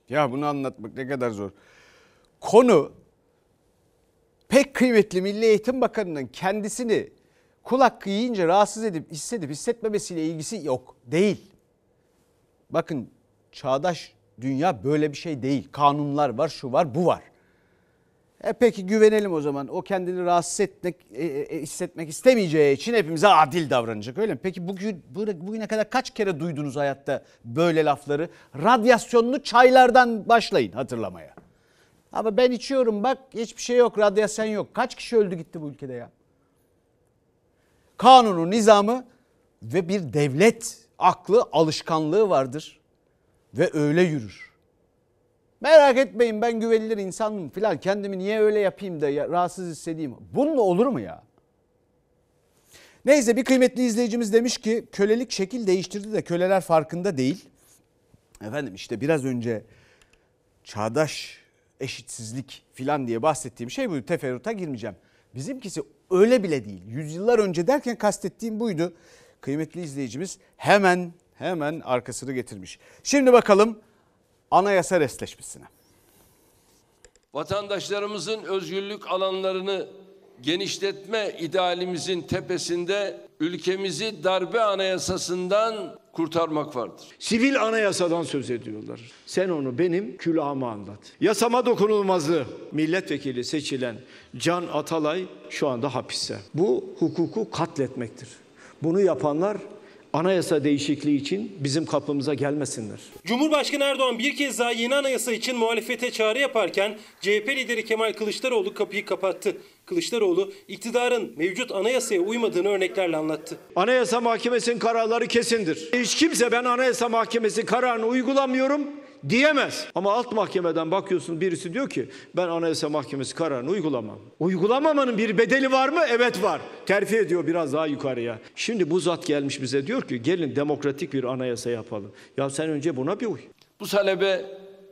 [SPEAKER 1] Ya bunu anlatmak ne kadar zor. Konu pek kıymetli Milli Eğitim Bakanı'nın kendisini kul hakkı yiyince rahatsız edip hissedip hissetmemesiyle ilgisi yok. Değil. Bakın çağdaş dünya böyle bir şey değil. Kanunlar var, şu var, bu var. E peki güvenelim o zaman. O kendini rahatsız etmek, e, e, hissetmek istemeyeceği için hepimize adil davranacak öyle mi? Peki bugün bugüne kadar kaç kere duydunuz hayatta böyle lafları? Radyasyonlu çaylardan başlayın hatırlamaya. Ama ben içiyorum bak hiçbir şey yok, radyasyon yok. Kaç kişi öldü gitti bu ülkede ya? Kanunu, nizamı ve bir devlet aklı, alışkanlığı vardır ve öyle yürür. Merak etmeyin ben güvenilir insanım falan kendimi niye öyle yapayım da ya, rahatsız hissedeyim. Bununla olur mu ya? Neyse bir kıymetli izleyicimiz demiş ki kölelik şekil değiştirdi de köleler farkında değil. Efendim işte biraz önce çağdaş eşitsizlik filan diye bahsettiğim şey buydu. Teferruata girmeyeceğim. Bizimkisi öyle bile değil. Yüzyıllar önce derken kastettiğim buydu. Kıymetli izleyicimiz hemen hemen arkasını getirmiş. Şimdi bakalım anayasa restleşmesine.
[SPEAKER 38] Vatandaşlarımızın özgürlük alanlarını genişletme idealimizin tepesinde ülkemizi darbe anayasasından kurtarmak vardır.
[SPEAKER 5] Sivil anayasadan söz ediyorlar. Sen onu benim külahıma anlat. Yasama dokunulmazı milletvekili seçilen Can Atalay şu anda hapiste. Bu hukuku katletmektir. Bunu yapanlar anayasa değişikliği için bizim kapımıza gelmesinler.
[SPEAKER 13] Cumhurbaşkanı Erdoğan bir kez daha yeni anayasa için muhalefete çağrı yaparken CHP lideri Kemal Kılıçdaroğlu kapıyı kapattı. Kılıçdaroğlu iktidarın mevcut anayasaya uymadığını örneklerle anlattı.
[SPEAKER 5] Anayasa Mahkemesi'nin kararları kesindir. Hiç kimse ben Anayasa Mahkemesi kararını uygulamıyorum diyemez. Ama alt mahkemeden bakıyorsun birisi diyor ki ben Anayasa Mahkemesi kararını uygulamam. Uygulamamanın bir bedeli var mı? Evet var. Terfi ediyor biraz daha yukarıya. Şimdi bu zat gelmiş bize diyor ki gelin demokratik bir anayasa yapalım. Ya sen önce buna bir uy.
[SPEAKER 38] Bu talebe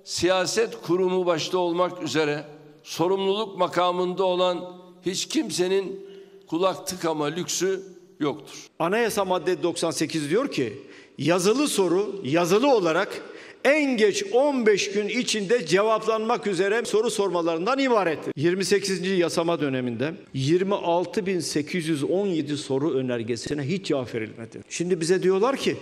[SPEAKER 38] siyaset kurumu başta olmak üzere sorumluluk makamında olan hiç kimsenin kulak tıkama lüksü yoktur.
[SPEAKER 5] Anayasa madde 98 diyor ki yazılı soru yazılı olarak en geç 15 gün içinde cevaplanmak üzere soru sormalarından ibarettir. 28. yasama döneminde 26.817 soru önergesine hiç cevap verilmedi. Şimdi bize diyorlar ki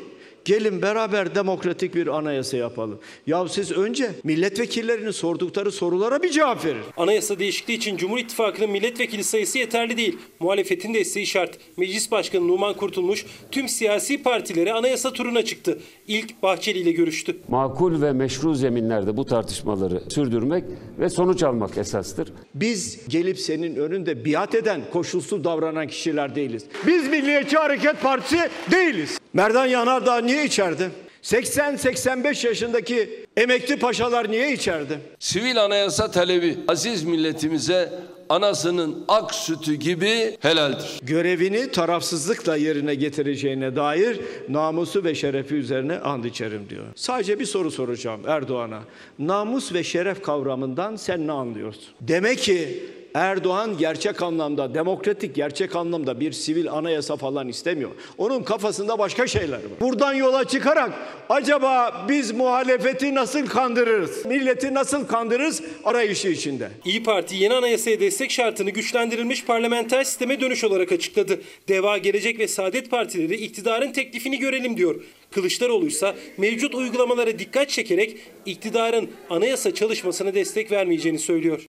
[SPEAKER 5] gelin beraber demokratik bir anayasa yapalım. Ya siz önce milletvekillerinin sordukları sorulara bir cevap verin.
[SPEAKER 13] Anayasa değişikliği için Cumhur İttifakı'nın milletvekili sayısı yeterli değil. Muhalefetin desteği şart. Meclis Başkanı Numan Kurtulmuş tüm siyasi partileri anayasa turuna çıktı. İlk Bahçeli ile görüştü.
[SPEAKER 39] Makul ve meşru zeminlerde bu tartışmaları sürdürmek ve sonuç almak esastır.
[SPEAKER 5] Biz gelip senin önünde biat eden, koşulsuz davranan kişiler değiliz. Biz Milliyetçi Hareket Partisi değiliz. Merdan Yanardağ niye içeride? 80-85 yaşındaki emekli paşalar niye içeride?
[SPEAKER 38] Sivil anayasa talebi aziz milletimize anasının ak sütü gibi helaldir.
[SPEAKER 5] Görevini tarafsızlıkla yerine getireceğine dair namusu ve şerefi üzerine and içerim diyor. Sadece bir soru soracağım Erdoğan'a. Namus ve şeref kavramından sen ne anlıyorsun? Demek ki Erdoğan gerçek anlamda, demokratik gerçek anlamda bir sivil anayasa falan istemiyor. Onun kafasında başka şeyler var. Buradan yola çıkarak acaba biz muhalefeti nasıl kandırırız? Milleti nasıl kandırırız arayışı içinde.
[SPEAKER 13] İyi Parti yeni anayasaya destek şartını güçlendirilmiş parlamenter sisteme dönüş olarak açıkladı. Deva, Gelecek ve Saadet Partileri iktidarın teklifini görelim diyor. Kılıçdaroğlu ise mevcut uygulamalara dikkat çekerek iktidarın anayasa çalışmasına destek vermeyeceğini söylüyor.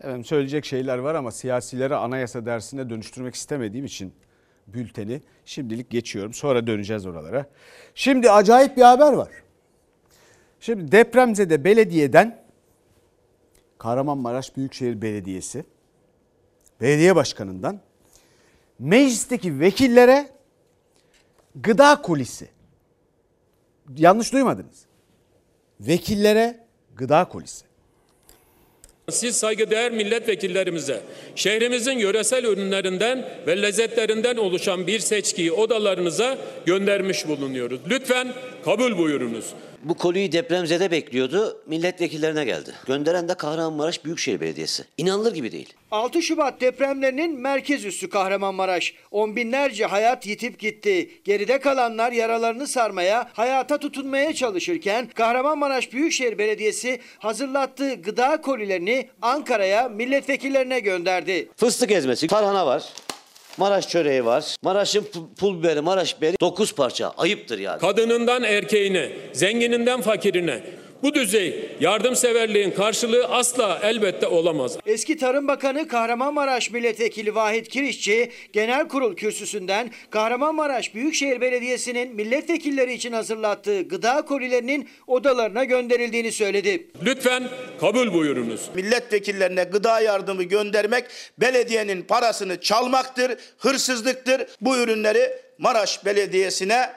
[SPEAKER 1] Efendim söyleyecek şeyler var ama siyasileri anayasa dersine dönüştürmek istemediğim için bülteni şimdilik geçiyorum. Sonra döneceğiz oralara. Şimdi acayip bir haber var. Şimdi depremzede belediyeden Kahramanmaraş Büyükşehir Belediyesi belediye başkanından meclisteki vekillere gıda kolisi. Yanlış duymadınız. Vekillere gıda kolisi.
[SPEAKER 40] Siz saygıdeğer milletvekillerimize şehrimizin yöresel ürünlerinden ve lezzetlerinden oluşan bir seçkiyi odalarınıza göndermiş bulunuyoruz. Lütfen kabul buyurunuz.
[SPEAKER 41] Bu koliyi depremzede bekliyordu, milletvekillerine geldi. Gönderen de Kahramanmaraş Büyükşehir Belediyesi. İnanılır gibi değil.
[SPEAKER 25] 6 Şubat depremlerinin merkez üssü Kahramanmaraş. On binlerce hayat yitip gitti. Geride kalanlar yaralarını sarmaya, hayata tutunmaya çalışırken Kahramanmaraş Büyükşehir Belediyesi hazırlattığı gıda kolilerini Ankara'ya milletvekillerine gönderdi.
[SPEAKER 41] Fıstık ezmesi, tarhana var. Maraş çöreği var. Maraş'ın pu- pul biberi, Maraş biberi 9 parça. Ayıptır yani.
[SPEAKER 40] Kadınından erkeğine, zengininden fakirine bu düzey yardımseverliğin karşılığı asla elbette olamaz.
[SPEAKER 25] Eski Tarım Bakanı Kahramanmaraş Milletvekili Vahit Kirişçi genel kurul kürsüsünden Kahramanmaraş Büyükşehir Belediyesi'nin milletvekilleri için hazırlattığı gıda kolilerinin odalarına gönderildiğini söyledi.
[SPEAKER 40] Lütfen kabul buyurunuz.
[SPEAKER 42] Milletvekillerine gıda yardımı göndermek belediyenin parasını çalmaktır, hırsızlıktır. Bu ürünleri Maraş Belediyesi'ne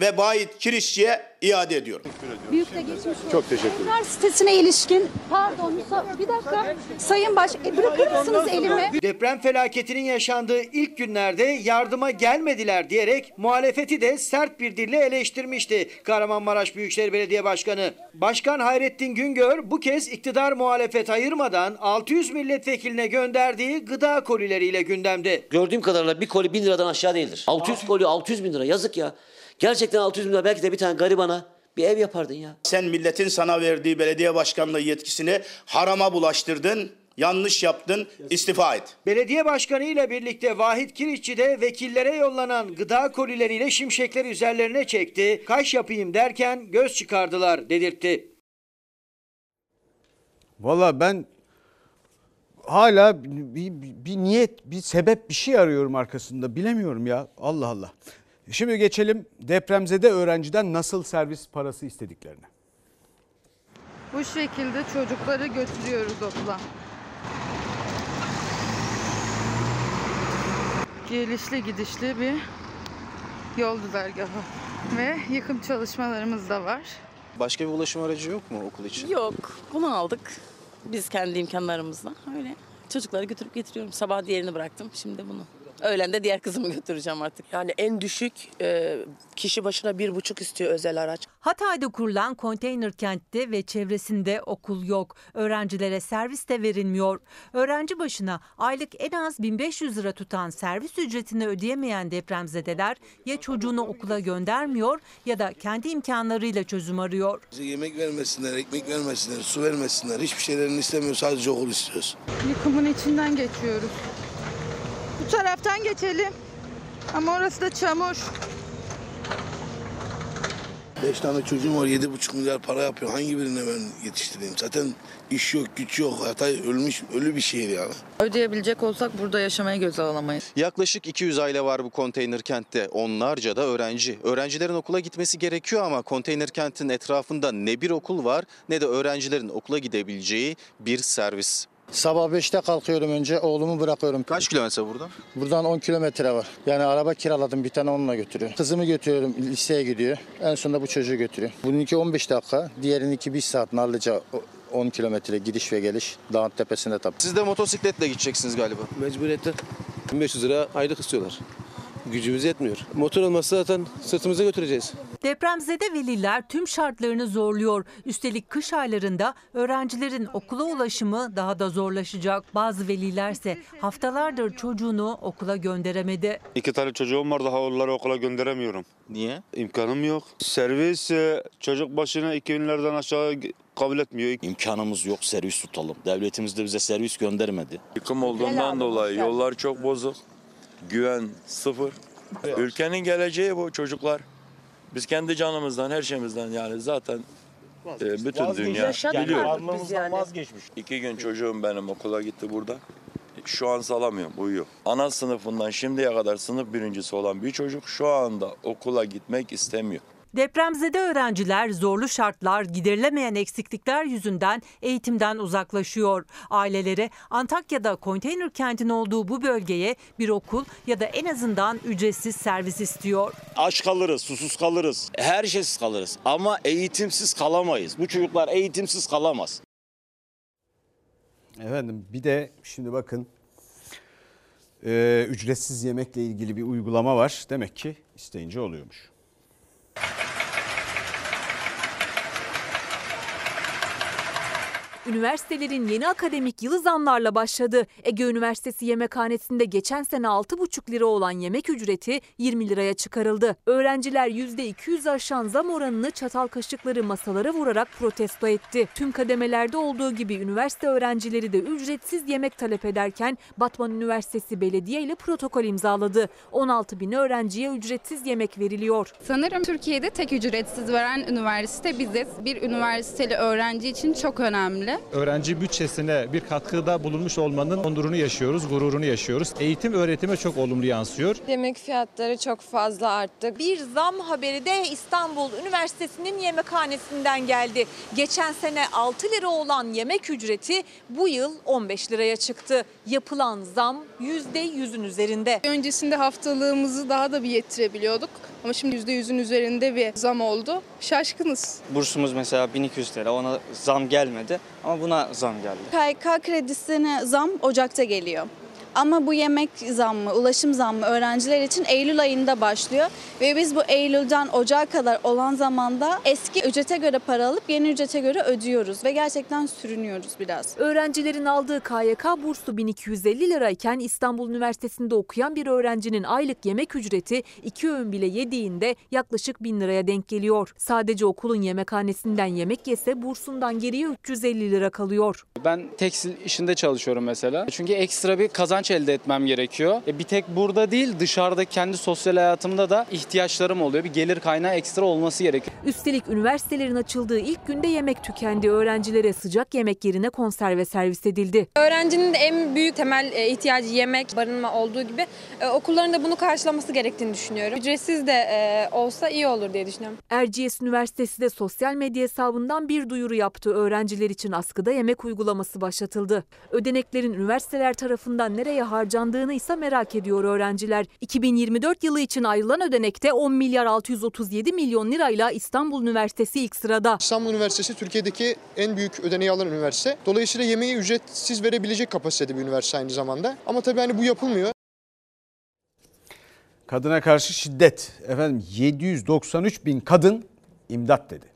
[SPEAKER 42] ve Vahit Kirişçi'ye iade ediyorum.
[SPEAKER 7] Büyük de geçmiş olsun.
[SPEAKER 42] Çok teşekkür ederim.
[SPEAKER 7] Üniversitesine ilişkin pardon Musa- bir dakika Sayın Baş e, bırakır mısınız elimi?
[SPEAKER 5] Deprem felaketinin yaşandığı ilk günlerde yardıma gelmediler diyerek muhalefeti de sert bir dille eleştirmişti Kahramanmaraş Büyükşehir Belediye Başkanı. Başkan Hayrettin Güngör bu kez iktidar muhalefet ayırmadan 600 milletvekiline gönderdiği gıda kolileriyle gündemde.
[SPEAKER 41] Gördüğüm kadarıyla bir koli 1000 liradan aşağı değildir. 600 koli 600 bin lira yazık ya. Gerçekten 600 bin lira belki de bir tane garibana bir ev yapardın ya.
[SPEAKER 42] Sen milletin sana verdiği belediye başkanlığı yetkisini harama bulaştırdın, yanlış yaptın, istifa et.
[SPEAKER 5] Belediye başkanı ile birlikte Vahit Kiriççi de vekillere yollanan gıda kolileriyle şimşekleri üzerlerine çekti. Kaş yapayım derken göz çıkardılar dedirtti.
[SPEAKER 1] Valla ben hala bir, bir, bir niyet, bir sebep, bir şey arıyorum arkasında. Bilemiyorum ya. Allah Allah. Şimdi geçelim depremzede öğrenciden nasıl servis parası istediklerine.
[SPEAKER 43] Bu şekilde çocukları götürüyoruz okula. Gelişli gidişli bir yol güzergahı ve yıkım çalışmalarımız da var.
[SPEAKER 44] Başka bir ulaşım aracı yok mu okul için?
[SPEAKER 26] Yok, bunu aldık. Biz kendi imkanlarımızla. Öyle. Çocukları götürüp getiriyorum. Sabah diğerini bıraktım, şimdi bunu. Öğlen de diğer kızımı götüreceğim artık.
[SPEAKER 45] Yani en düşük e, kişi başına bir buçuk istiyor özel araç.
[SPEAKER 46] Hatay'da kurulan konteyner kentte ve çevresinde okul yok. Öğrencilere servis de verilmiyor. Öğrenci başına aylık en az 1500 lira tutan servis ücretini ödeyemeyen depremzedeler ya çocuğunu okula göndermiyor ya da kendi imkanlarıyla çözüm arıyor.
[SPEAKER 47] Bize yemek vermesinler, ekmek vermesinler, su vermesinler. Hiçbir şeylerini istemiyoruz. Sadece okul istiyoruz.
[SPEAKER 43] Yıkımın içinden geçiyoruz. Bu taraftan geçelim. Ama orası da çamur.
[SPEAKER 47] Beş tane çocuğum var, yedi buçuk milyar para yapıyor. Hangi birine ben yetiştireyim? Zaten iş yok, güç yok. Hatay ölmüş, ölü bir şehir yani.
[SPEAKER 43] Ödeyebilecek olsak burada yaşamaya göze alamayız.
[SPEAKER 44] Yaklaşık 200 aile var bu konteyner kentte. Onlarca da öğrenci. Öğrencilerin okula gitmesi gerekiyor ama konteyner kentin etrafında ne bir okul var ne de öğrencilerin okula gidebileceği bir servis.
[SPEAKER 48] Sabah 5'te kalkıyorum önce oğlumu bırakıyorum.
[SPEAKER 44] Kaç kilometre buradan?
[SPEAKER 48] Buradan 10 kilometre var. Yani araba kiraladım bir tane onunla götürüyor. Kızımı götürüyorum liseye gidiyor. En sonunda bu çocuğu götürüyor. Bununki 15 dakika. Diğerininki 1 saat Narlıca 10 kilometre gidiş ve geliş. Dağın tepesinde tabii.
[SPEAKER 44] Siz de motosikletle gideceksiniz galiba.
[SPEAKER 49] Mecburiyetten 1500 lira aylık istiyorlar. Gücümüz yetmiyor. Motor olmazsa zaten sırtımıza götüreceğiz.
[SPEAKER 46] Depremzede veliler tüm şartlarını zorluyor. Üstelik kış aylarında öğrencilerin okula ulaşımı daha da zorlaşacak. Bazı velilerse haftalardır çocuğunu okula gönderemedi.
[SPEAKER 50] İki tane çocuğum var daha onları okula gönderemiyorum.
[SPEAKER 44] Niye?
[SPEAKER 50] İmkanım yok. Servis e, çocuk başına 2000 liradan aşağı kabul etmiyor.
[SPEAKER 11] İmkanımız yok servis tutalım. Devletimiz de bize servis göndermedi.
[SPEAKER 40] Yıkım olduğundan dolayı yollar çok bozuk. Güven sıfır. Ülkenin geleceği bu çocuklar. Biz kendi canımızdan, her şeyimizden yani zaten e, bütün dünya biliyor.
[SPEAKER 45] vazgeçmiş.
[SPEAKER 40] İki gün çocuğum benim okula gitti burada. Şu an salamıyorum, uyuyor. Ana sınıfından şimdiye kadar sınıf birincisi olan bir çocuk şu anda okula gitmek istemiyor.
[SPEAKER 46] Depremzede öğrenciler zorlu şartlar, giderilemeyen eksiklikler yüzünden eğitimden uzaklaşıyor. Ailelere Antakya'da konteyner kentin olduğu bu bölgeye bir okul ya da en azından ücretsiz servis istiyor.
[SPEAKER 11] Aç kalırız, susuz kalırız, her şeysiz kalırız. Ama eğitimsiz kalamayız. Bu çocuklar eğitimsiz kalamaz.
[SPEAKER 1] Efendim bir de şimdi bakın e, ücretsiz yemekle ilgili bir uygulama var. Demek ki isteyince oluyormuş.
[SPEAKER 51] Üniversitelerin yeni akademik yılı zamlarla başladı. Ege Üniversitesi yemekhanesinde geçen sene 6,5 lira olan yemek ücreti 20 liraya çıkarıldı. Öğrenciler %200 aşan zam oranını çatal kaşıkları masalara vurarak protesto etti. Tüm kademelerde olduğu gibi üniversite öğrencileri de ücretsiz yemek talep ederken Batman Üniversitesi Belediye ile protokol imzaladı. 16 bin öğrenciye ücretsiz yemek veriliyor.
[SPEAKER 43] Sanırım Türkiye'de tek ücretsiz veren üniversite biziz. Bir üniversiteli öğrenci için çok önemli.
[SPEAKER 52] Öğrencilere.
[SPEAKER 53] Öğrenci bütçesine bir katkıda bulunmuş olmanın onurunu yaşıyoruz, gururunu yaşıyoruz. Eğitim öğretime çok olumlu yansıyor.
[SPEAKER 43] Yemek fiyatları çok fazla arttı.
[SPEAKER 46] Bir zam haberi de İstanbul Üniversitesi'nin yemekhanesinden geldi. Geçen sene 6 lira olan yemek ücreti bu yıl 15 liraya çıktı. Yapılan zam %100'ün üzerinde.
[SPEAKER 54] Öncesinde haftalığımızı daha da bir yettirebiliyorduk. Ama şimdi %100'ün üzerinde bir zam oldu. Şaşkınız.
[SPEAKER 55] Bursumuz mesela 1200 TL ona zam gelmedi ama buna zam geldi.
[SPEAKER 56] KYK kredisine zam Ocak'ta geliyor. Ama bu yemek zammı, ulaşım zammı öğrenciler için Eylül ayında başlıyor. Ve biz bu Eylül'den Ocağa kadar olan zamanda eski ücrete göre para alıp yeni ücrete göre ödüyoruz. Ve gerçekten sürünüyoruz biraz.
[SPEAKER 46] Öğrencilerin aldığı KYK bursu 1250 lirayken İstanbul Üniversitesi'nde okuyan bir öğrencinin aylık yemek ücreti iki öğün bile yediğinde yaklaşık 1000 liraya denk geliyor. Sadece okulun yemekhanesinden yemek yese bursundan geriye 350 lira kalıyor.
[SPEAKER 57] Ben tekstil işinde çalışıyorum mesela. Çünkü ekstra bir kazanç elde etmem gerekiyor. E bir tek burada değil dışarıda kendi sosyal hayatımda da ihtiyaçlarım oluyor. Bir gelir kaynağı ekstra olması gerekiyor.
[SPEAKER 46] Üstelik üniversitelerin açıldığı ilk günde yemek tükendi. Öğrencilere sıcak yemek yerine konserve servis edildi.
[SPEAKER 43] Öğrencinin de en büyük temel e, ihtiyacı yemek, barınma olduğu gibi e, okulların da bunu karşılaması gerektiğini düşünüyorum. Ücretsiz de e, olsa iyi olur diye düşünüyorum.
[SPEAKER 46] Erciyes Üniversitesi de sosyal medya hesabından bir duyuru yaptı. Öğrenciler için askıda yemek uygulaması başlatıldı. Ödeneklerin üniversiteler tarafından nereye harcandığını ise merak ediyor öğrenciler. 2024 yılı için ayrılan ödenekte 10 milyar 637 milyon lirayla İstanbul Üniversitesi ilk sırada.
[SPEAKER 58] İstanbul Üniversitesi Türkiye'deki en büyük ödeneği alan üniversite. Dolayısıyla yemeği ücretsiz verebilecek kapasitede bir üniversite aynı zamanda. Ama tabii hani bu yapılmıyor.
[SPEAKER 1] Kadına karşı şiddet. Efendim 793 bin kadın imdat dedi.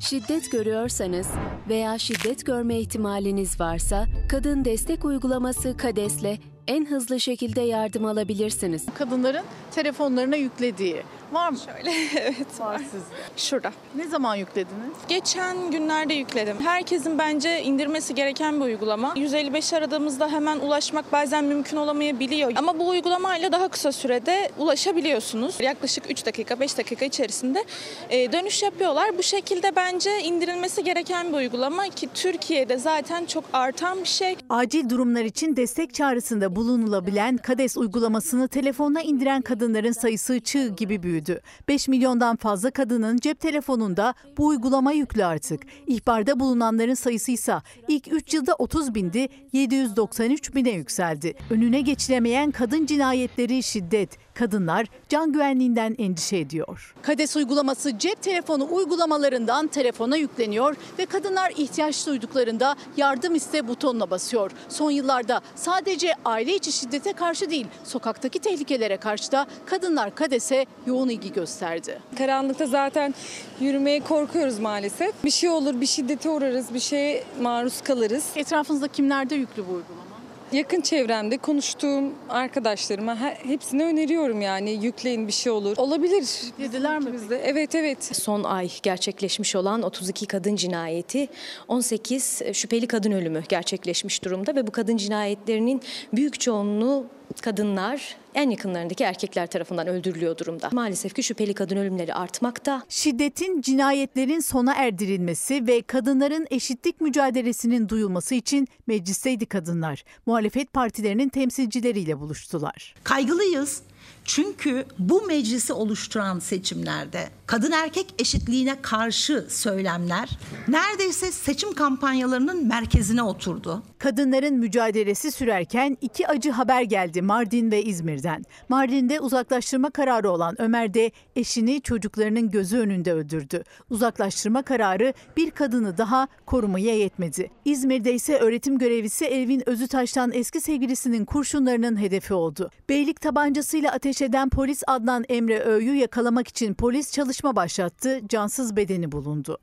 [SPEAKER 59] Şiddet görüyorsanız veya şiddet görme ihtimaliniz varsa Kadın Destek Uygulaması KADES'le en hızlı şekilde yardım alabilirsiniz.
[SPEAKER 60] Kadınların telefonlarına yüklediği var mı?
[SPEAKER 43] Şöyle evet
[SPEAKER 60] var sizde.
[SPEAKER 43] Şurada.
[SPEAKER 60] Ne zaman yüklediniz?
[SPEAKER 43] Geçen günlerde yükledim. Herkesin bence indirmesi gereken bir uygulama. 155 aradığımızda hemen ulaşmak bazen mümkün olamayabiliyor. Ama bu uygulamayla daha kısa sürede ulaşabiliyorsunuz. Yaklaşık 3 dakika 5 dakika içerisinde e, dönüş yapıyorlar. Bu şekilde bence indirilmesi gereken bir uygulama ki Türkiye'de zaten çok artan bir şey.
[SPEAKER 60] Acil durumlar için destek çağrısında bulunulabilen KADES uygulamasını telefonuna indiren kadınların sayısı çığ gibi büyüdü. 5 milyondan fazla kadının cep telefonunda bu uygulama yüklü artık. İhbarda bulunanların sayısı ise ilk 3 yılda 30 bindi, 793 bine yükseldi. Önüne geçilemeyen kadın cinayetleri şiddet, kadınlar can güvenliğinden endişe ediyor. KADES uygulaması cep telefonu uygulamalarından telefona yükleniyor ve kadınlar ihtiyaç duyduklarında yardım iste butonuna basıyor. Son yıllarda sadece aile içi şiddete karşı değil, sokaktaki tehlikelere karşı da kadınlar KADES'e yoğun ilgi gösterdi.
[SPEAKER 43] Karanlıkta zaten yürümeye korkuyoruz maalesef. Bir şey olur, bir şiddete uğrarız, bir şeye maruz kalırız.
[SPEAKER 60] Etrafınızda kimlerde yüklü bu uygulama?
[SPEAKER 43] Yakın çevremde konuştuğum arkadaşlarıma he- hepsine öneriyorum yani yükleyin bir şey olur. Olabilir.
[SPEAKER 60] Dediler mi?
[SPEAKER 43] Bizde. Evet evet.
[SPEAKER 61] Son ay gerçekleşmiş olan 32 kadın cinayeti, 18 şüpheli kadın ölümü gerçekleşmiş durumda ve bu kadın cinayetlerinin büyük çoğunluğu kadınlar en yakınlarındaki erkekler tarafından öldürülüyor durumda. Maalesef ki şüpheli kadın ölümleri artmakta.
[SPEAKER 60] Şiddetin, cinayetlerin sona erdirilmesi ve kadınların eşitlik mücadelesinin duyulması için meclisteydi kadınlar. Muhalefet partilerinin temsilcileriyle buluştular.
[SPEAKER 62] Kaygılıyız. Çünkü bu meclisi oluşturan seçimlerde kadın erkek eşitliğine karşı söylemler neredeyse seçim kampanyalarının merkezine oturdu.
[SPEAKER 60] Kadınların mücadelesi sürerken iki acı haber geldi Mardin ve İzmir'den. Mardin'de uzaklaştırma kararı olan Ömer de eşini çocuklarının gözü önünde öldürdü. Uzaklaştırma kararı bir kadını daha korumaya yetmedi. İzmir'de ise öğretim görevlisi Elvin Özütaş'tan eski sevgilisinin kurşunlarının hedefi oldu. Beylik tabancasıyla ateş eden polis Adnan Emre Öğü'yü yakalamak için polis çalışma başlattı. Cansız bedeni bulundu.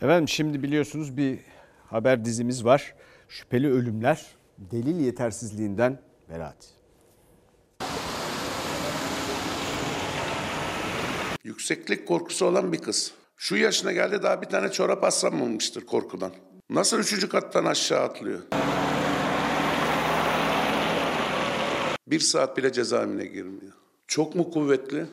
[SPEAKER 1] Efendim şimdi biliyorsunuz bir haber dizimiz var. Şüpheli ölümler delil yetersizliğinden beraat.
[SPEAKER 63] Yükseklik korkusu olan bir kız. Şu yaşına geldi daha bir tane çorap aslanmamıştır korkudan. Nasıl üçüncü kattan aşağı atlıyor? Bir saat bile cezaevine girmiyor. Çok mu kuvvetli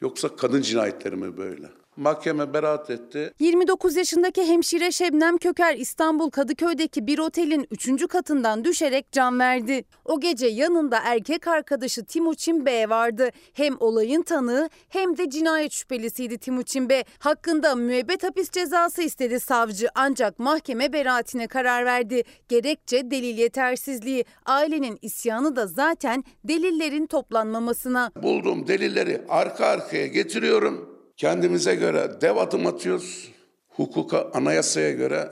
[SPEAKER 63] yoksa kadın cinayetleri mi böyle? Mahkeme beraat etti.
[SPEAKER 8] 29 yaşındaki hemşire Şebnem Köker İstanbul Kadıköy'deki bir otelin 3. katından düşerek can verdi. O gece yanında erkek arkadaşı Timuçin B vardı. Hem olayın tanığı hem de cinayet şüphelisiydi Timuçin B. Hakkında müebbet hapis cezası istedi savcı ancak mahkeme beraatine karar verdi. Gerekçe delil yetersizliği. Ailenin isyanı da zaten delillerin toplanmamasına.
[SPEAKER 63] Bulduğum delilleri arka arkaya getiriyorum. Kendimize göre dev adım atıyoruz. Hukuka, anayasaya göre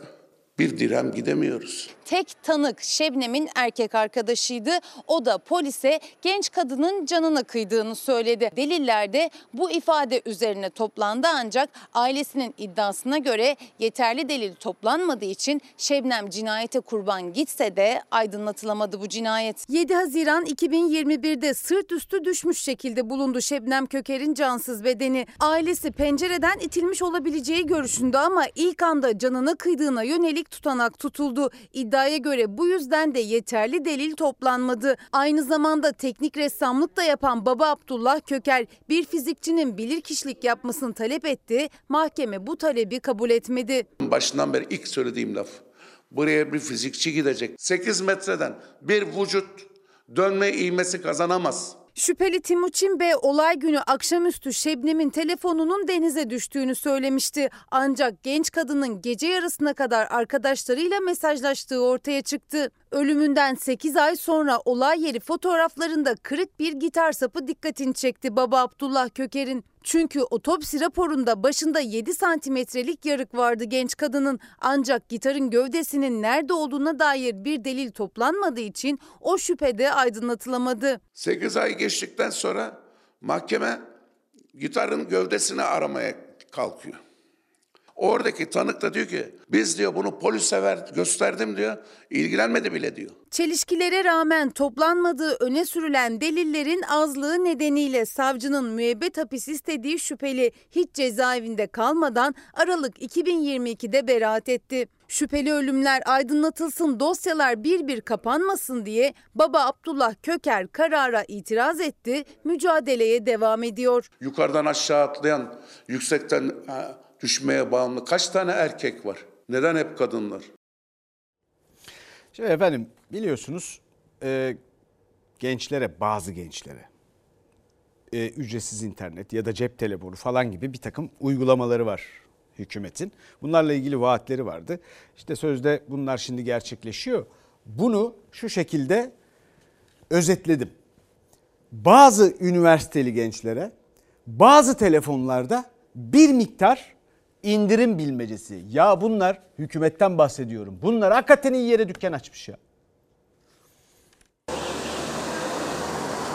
[SPEAKER 63] bir dirhem gidemiyoruz.
[SPEAKER 8] Tek tanık Şebnem'in erkek arkadaşıydı. O da polise genç kadının canına kıydığını söyledi. Deliller de bu ifade üzerine toplandı ancak ailesinin iddiasına göre yeterli delil toplanmadığı için Şebnem cinayete kurban gitse de aydınlatılamadı bu cinayet. 7 Haziran 2021'de sırt üstü düşmüş şekilde bulundu Şebnem Köker'in cansız bedeni. Ailesi pencereden itilmiş olabileceği görüşünde ama ilk anda canına kıydığına yönelik tutanak tutuldu. İddiaya göre bu yüzden de yeterli delil toplanmadı. Aynı zamanda teknik ressamlık da yapan baba Abdullah Köker bir fizikçinin bilirkişilik yapmasını talep etti. Mahkeme bu talebi kabul etmedi.
[SPEAKER 63] Başından beri ilk söylediğim laf. Buraya bir fizikçi gidecek. 8 metreden bir vücut dönme iğmesi kazanamaz.
[SPEAKER 8] Şüpheli Timuçin Bey olay günü akşamüstü Şebnem'in telefonunun denize düştüğünü söylemişti. Ancak genç kadının gece yarısına kadar arkadaşlarıyla mesajlaştığı ortaya çıktı. Ölümünden 8 ay sonra olay yeri fotoğraflarında kırık bir gitar sapı dikkatini çekti baba Abdullah Köker'in. Çünkü otopsi raporunda başında 7 santimetrelik yarık vardı genç kadının. Ancak gitarın gövdesinin nerede olduğuna dair bir delil toplanmadığı için o şüphede aydınlatılamadı.
[SPEAKER 63] 8 ay geçtikten sonra mahkeme gitarın gövdesini aramaya kalkıyor. Oradaki tanık da diyor ki biz diyor bunu polise ver gösterdim diyor ilgilenmedi bile diyor.
[SPEAKER 8] Çelişkilere rağmen toplanmadığı öne sürülen delillerin azlığı nedeniyle savcının müebbet hapis istediği şüpheli hiç cezaevinde kalmadan Aralık 2022'de beraat etti. Şüpheli ölümler aydınlatılsın, dosyalar bir bir kapanmasın diye baba Abdullah Köker karara itiraz etti, mücadeleye devam ediyor.
[SPEAKER 63] Yukarıdan aşağı atlayan, yüksekten düşmeye bağımlı kaç tane erkek var? Neden hep kadınlar?
[SPEAKER 1] Şimdi efendim biliyorsunuz e, gençlere bazı gençlere e, ücretsiz internet ya da cep telefonu falan gibi bir takım uygulamaları var hükümetin. Bunlarla ilgili vaatleri vardı. İşte sözde bunlar şimdi gerçekleşiyor. Bunu şu şekilde özetledim. Bazı üniversiteli gençlere bazı telefonlarda bir miktar indirim bilmecesi. Ya bunlar hükümetten bahsediyorum. Bunlar hakikaten iyi yere dükkan açmış ya.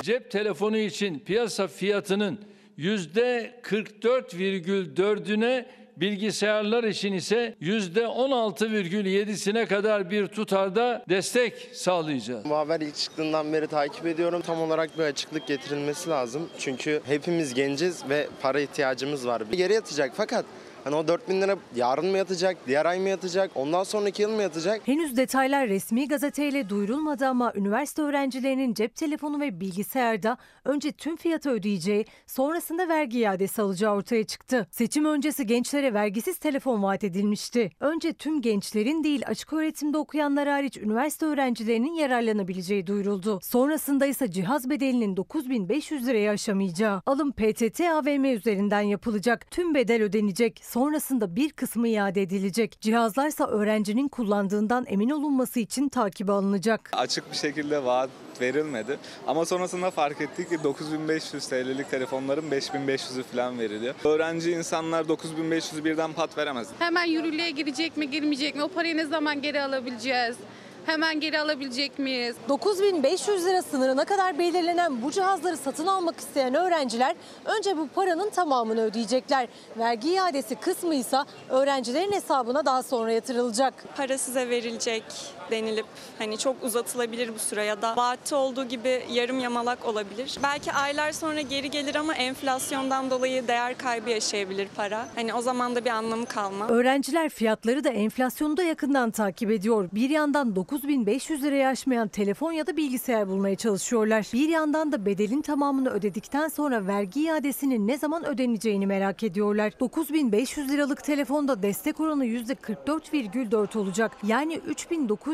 [SPEAKER 38] Cep telefonu için piyasa fiyatının yüzde 44,4'üne bilgisayarlar için ise yüzde 16,7'sine kadar bir tutarda destek sağlayacağız.
[SPEAKER 48] Bu haber ilk çıktığından beri takip ediyorum. Tam olarak bir açıklık getirilmesi lazım. Çünkü hepimiz genciz ve para ihtiyacımız var. Geri yatacak fakat Hani o 4 bin lira yarın mı yatacak, diğer ay mı yatacak, ondan sonraki yıl mı yatacak?
[SPEAKER 64] Henüz detaylar resmi gazeteyle duyurulmadı ama üniversite öğrencilerinin cep telefonu ve bilgisayarda önce tüm fiyatı ödeyeceği, sonrasında vergi iadesi alacağı ortaya çıktı. Seçim öncesi gençlere vergisiz telefon vaat edilmişti. Önce tüm gençlerin değil açık öğretimde okuyanlar hariç üniversite öğrencilerinin yararlanabileceği duyuruldu. Sonrasında ise cihaz bedelinin 9500 liraya aşamayacağı, alım PTT AVM üzerinden yapılacak, tüm bedel ödenecek, sonrasında bir kısmı iade edilecek. Cihazlarsa öğrencinin kullandığından emin olunması için takibe alınacak.
[SPEAKER 65] Açık bir şekilde vaat verilmedi. Ama sonrasında fark ettik ki 9500 TL'lik telefonların 5500'ü falan veriliyor. Öğrenci insanlar 9500'ü birden pat veremez.
[SPEAKER 17] Hemen yürürlüğe girecek mi girmeyecek mi? O parayı ne zaman geri alabileceğiz? Hemen geri alabilecek miyiz?
[SPEAKER 64] 9500 lira sınırına kadar belirlenen bu cihazları satın almak isteyen öğrenciler önce bu paranın tamamını ödeyecekler. Vergi iadesi kısmı ise öğrencilerin hesabına daha sonra yatırılacak.
[SPEAKER 66] Para size verilecek. Denilip hani çok uzatılabilir bu süre ya da vaatte olduğu gibi yarım yamalak olabilir. Belki aylar sonra geri gelir ama enflasyondan dolayı değer kaybı yaşayabilir para. Hani o zaman da bir anlamı kalmaz.
[SPEAKER 64] Öğrenciler fiyatları da enflasyonu da yakından takip ediyor. Bir yandan 9500 liraya aşmayan telefon ya da bilgisayar bulmaya çalışıyorlar. Bir yandan da bedelin tamamını ödedikten sonra vergi iadesinin ne zaman ödeneceğini merak ediyorlar. 9500 liralık telefonda destek oranı %44,4 olacak. Yani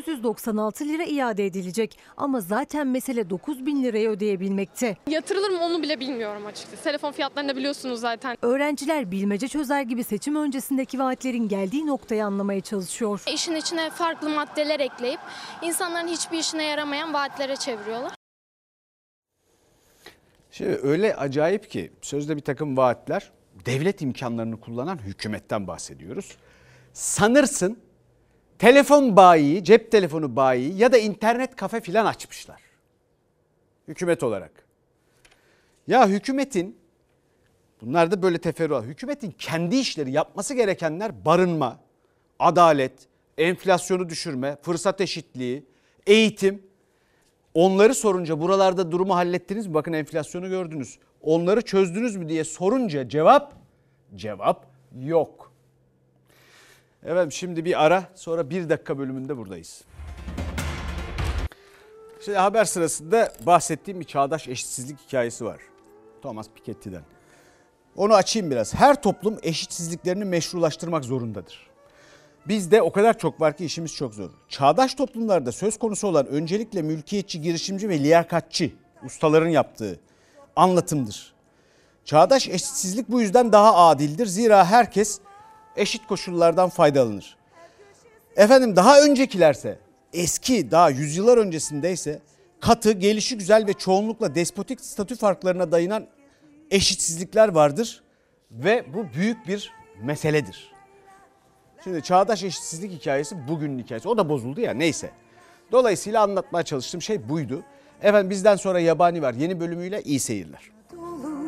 [SPEAKER 64] 3996 lira iade edilecek. Ama zaten mesele 9000 lirayı ödeyebilmekte.
[SPEAKER 67] Yatırılır mı onu bile bilmiyorum açıkçası. Telefon fiyatlarını da biliyorsunuz zaten.
[SPEAKER 64] Öğrenciler bilmece çözer gibi seçim öncesindeki vaatlerin geldiği noktayı anlamaya çalışıyor.
[SPEAKER 67] İşin içine farklı maddeler ekleyip insanların hiçbir işine yaramayan vaatlere çeviriyorlar.
[SPEAKER 1] Şimdi öyle acayip ki sözde bir takım vaatler devlet imkanlarını kullanan hükümetten bahsediyoruz. Sanırsın telefon bayi, cep telefonu bayi ya da internet kafe filan açmışlar. Hükümet olarak. Ya hükümetin bunlar da böyle teferruat. Hükümetin kendi işleri yapması gerekenler barınma, adalet, enflasyonu düşürme, fırsat eşitliği, eğitim. Onları sorunca buralarda durumu hallettiniz mi? Bakın enflasyonu gördünüz. Onları çözdünüz mü diye sorunca cevap cevap yok. Evet şimdi bir ara sonra bir dakika bölümünde buradayız. Şimdi haber sırasında bahsettiğim bir çağdaş eşitsizlik hikayesi var. Thomas Piketty'den. Onu açayım biraz. Her toplum eşitsizliklerini meşrulaştırmak zorundadır. Bizde o kadar çok var ki işimiz çok zor. Çağdaş toplumlarda söz konusu olan öncelikle mülkiyetçi, girişimci ve liyakatçı ustaların yaptığı anlatımdır. Çağdaş eşitsizlik bu yüzden daha adildir. Zira herkes eşit koşullardan faydalanır. Efendim daha öncekilerse eski daha yüzyıllar öncesindeyse katı, gelişi güzel ve çoğunlukla despotik statü farklarına dayanan eşitsizlikler vardır ve bu büyük bir meseledir. Şimdi çağdaş eşitsizlik hikayesi bugünün hikayesi. O da bozuldu ya neyse. Dolayısıyla anlatmaya çalıştığım şey buydu. Efendim bizden sonra Yabani var yeni bölümüyle iyi seyirler.
[SPEAKER 68] Dolu